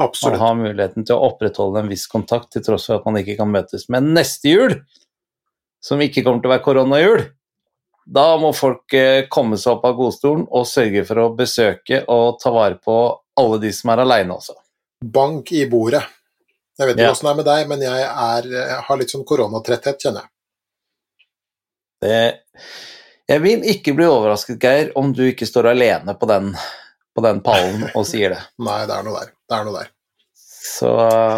Absolutt.
Man har muligheten til å opprettholde en viss kontakt til tross for at man ikke kan møtes. Men neste jul, som ikke kommer til å være koronajul, da må folk eh, komme seg opp av godstolen og sørge for å besøke og ta vare på alle de som er aleine også.
Bank i bordet. Jeg vet ikke
Ja.
åssen det er med deg, men jeg, er, jeg har litt sånn koronatretthet, kjenner jeg.
Det, jeg vil ikke bli overrasket, Geir, om du ikke står alene på den, på den pallen og sier det.
Nei, det er noe der. Det er noe der.
Så,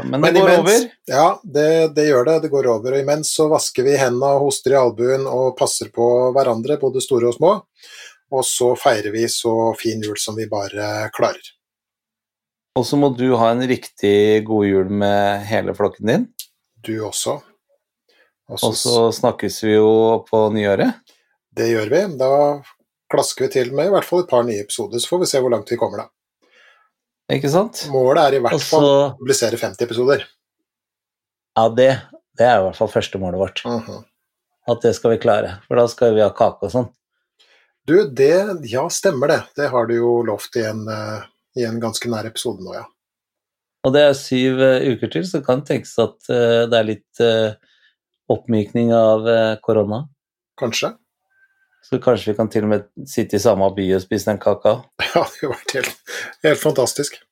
men det
Men
går
imens-
over.
Ja, det, det gjør det. Det går over. Og imens så vasker vi hendene og hoster i albuen og passer på hverandre, både store og små. Og så feirer vi så fin jul som vi bare klarer.
Og så må du ha en riktig god jul med hele flokken din.
Du også. Og så-
Og så snakkes vi jo på nyåret.
Det gjør vi. Da klasker vi til med i hvert fall et par nye episoder, så får vi se hvor langt vi kommer da.
Ikke sant?
Målet er i hvert
Også,
fall å publisere 50 episoder.
Ja, det, det er i hvert fall førstemålet vårt.
Mhm.
At det skal vi klare. For da skal vi ha kake og sånn.
Du, det Ja, stemmer det. Det har du jo lovt i en, eh, i en ganske nær episode nå, ja.
Og det er syv eh, uker til, så kan det tenkes at eh, det er litt eh, oppmykning av korona.
Kanskje?
Så kanskje vi kan til og med sitte i samme by og spise den kaka.
Ja, det har vært helt, helt fantastisk.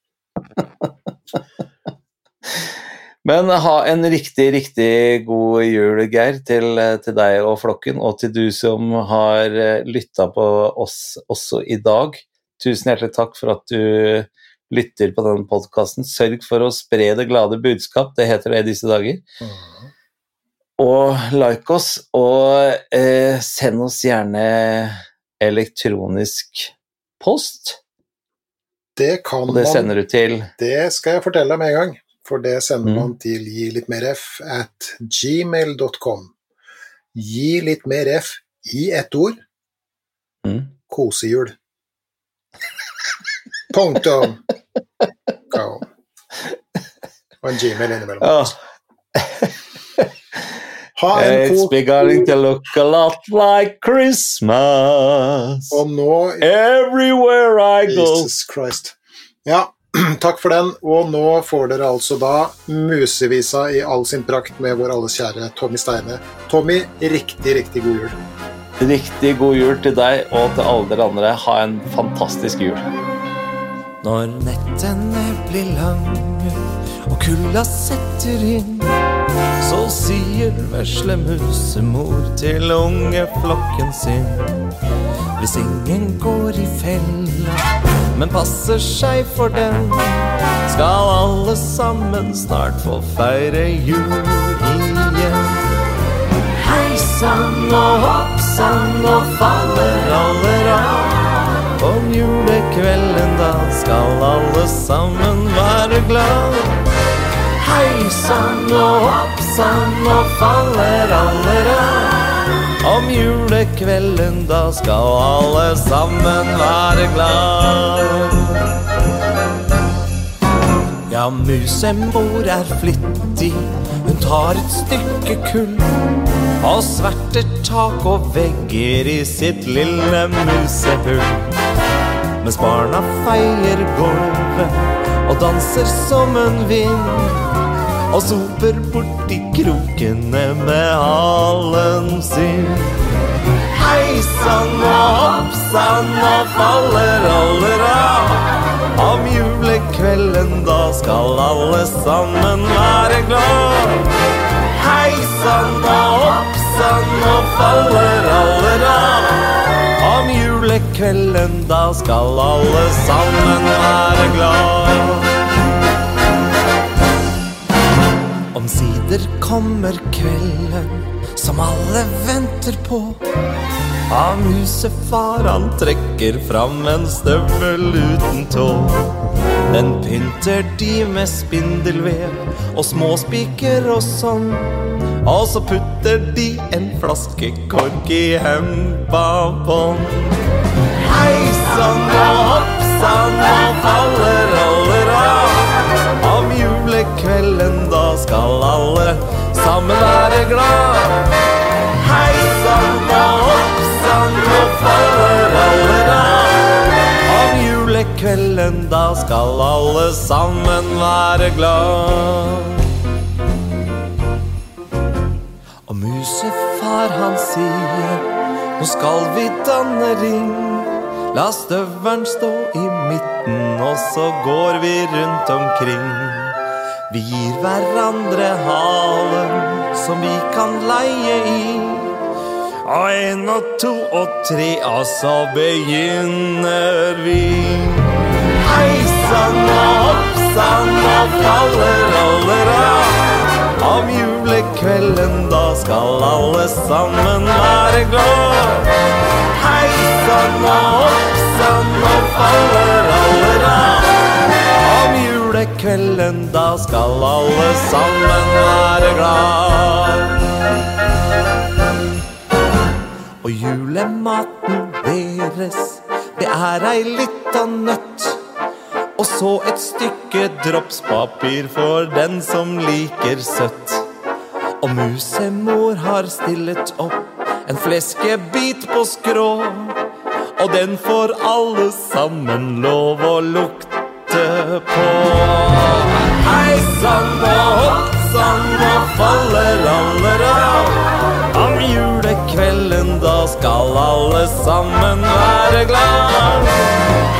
Men ha en riktig, riktig god jul, Geir, til, til deg og flokken, og til du som har lytta på oss også i dag. Tusen hjertelig takk for at du lytter på denne podkasten. Sørg for å spre det glade budskap, det heter det i disse dager. Og like oss, og eh, send oss gjerne elektronisk post.
Det kan
Og det
man
sender du til
Det skal jeg fortelle deg med en gang, for det sender
Mm.
man til gi litt mer f at gmail.com. Gi litt mer f i ett ord.
mm.
Kosejul. Punktum. Go. Og en gmail innimellom. En
It's beginning to look a lot like Christmas
Og nå
everywhere I go.
Jesus Christ. Ja, takk for den. Og nå får dere altså da Musevisa i all sin prakt med vår alles kjære Tommy Steine. Tommy, riktig, riktig god jul.
Riktig god jul til deg og til alle dere andre. Ha en fantastisk jul.
Når nettene blir lange og kulda setter inn, så sier vesle musemor til ungeflokken sin. Hvis ingen går i fella, men passer seg for den, skal alle sammen snart få feire jul igjen. Hei sann og hopp sann og faller alle av. Om julekvelden da skal alle sammen være glad. Hei sann og hopp sann og faller alle av. Om julekvelden da skal alle sammen være glad. Ja, musen vår er flittig, hun tar et stykke kull. Og sverter tak og vegger i sitt lille musehull. Mens barna feier gulvet og danser som en vind. Og soper borti krokene med halen sin. Hei sann og hopp sann og faller aller av. Om julekvelden da skal alle sammen være glad. Hei sann og hopp sann og faller alle av. Om julekvelden da skal alle sammen være glad. Omsider kommer kvelden som alle venter på. Ja, musefar han trekker fram en støvel uten tå. Den pynter de med spindelvev og småspiker og sånn. Og så putter de en flaske kork i hempa bånd. Hei sann og hopp julekvelden da skal alle sammen være glad. Og musefar han sier Nå skal vi danne ring La støvelen stå i midten Og så går vi rundt omkring Vi gir hverandre halen Som vi kan leie i Og en og to og tre Og så begynner vi Hei sann og hopp sann Og fallerallera. om julekvelden da skal alle sammen være glad. Hei sann og hopp sann og fallerallera. Om julekvelden da skal alle sammen være glad. Og julematen deres, det er ei lita nøtt. Og så et stykke dropspapir for den som liker søtt. Og musemor har stillet opp en fleskebit på skrå. Og den får alle sammen lov å lukte på. Hei sann og hopp sann og faller aller av. Om julekvelden da skal alle sammen være glad.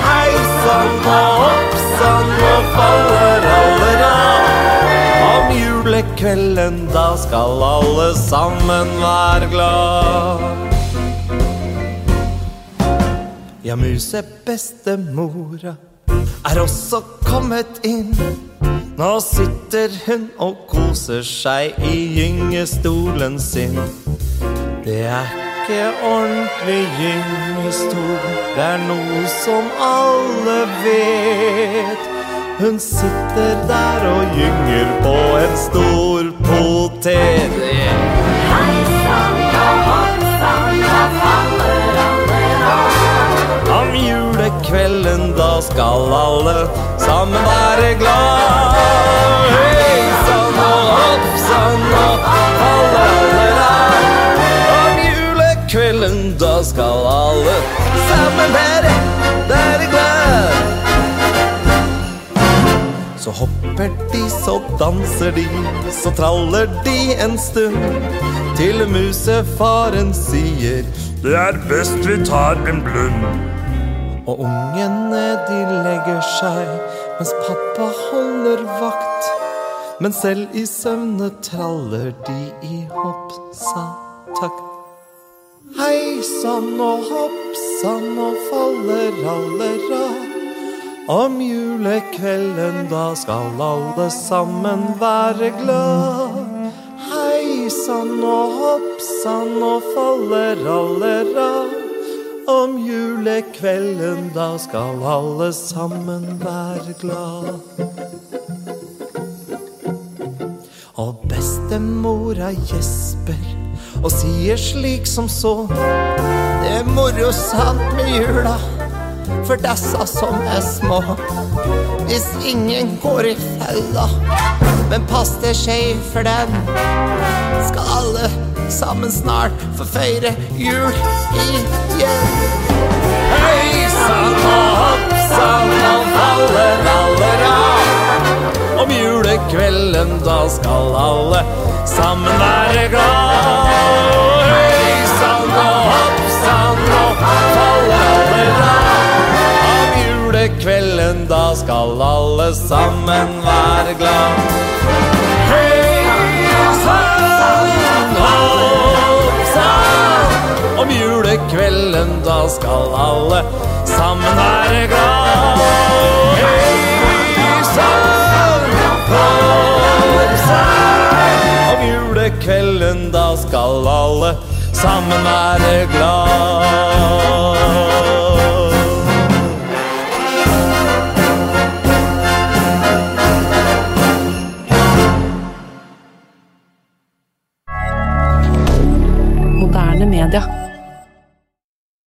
Hei sann og hopp sann og faller aller av. Om julekvelden, da skal alle sammen være glad. Ja, musebestemora er også kommet inn. Nå sitter hun og koser seg i gyngestolen sin. Det er ikke ordentlig gyngestol, det er noe som alle vet. Hun sitter der og gynger på en stor potet. Om julekvelden, da skal alle sammen være glad. Julekvelden, da skal alle sammen være, være glad. Så hopper de, så danser de, så traller de en stund. Til musefaren sier det er best vi tar en blund. Og ungene de legger seg mens pappa holder vakt. Men selv i søvne traller de i hopp sa takt. Hei sann og hopp sann og faller allera. Om julekvelden da skal alle sammen være glad. Hei sann og hopp sann og faller allera. Om julekvelden da skal alle sammen være glad. Og bestemora gjesper og sier slik som så. Det er moro sant med jula for dessa som er små. Hvis ingen går i fella, men pass deg skeiv for den, skal alle sammen snart få feire jul igjen. Hei sann og hopp sann og faller allera. Om julekvelden da skal alle sammen være glad. Hei sann og hopp sann og allera. Om julekvelden da skal alle sammen være glad. Hei sann hopp sann. Om julekvelden da skal alle sammen være glad. Om kvelden, da skal alle sammen være glad.
Moderne media.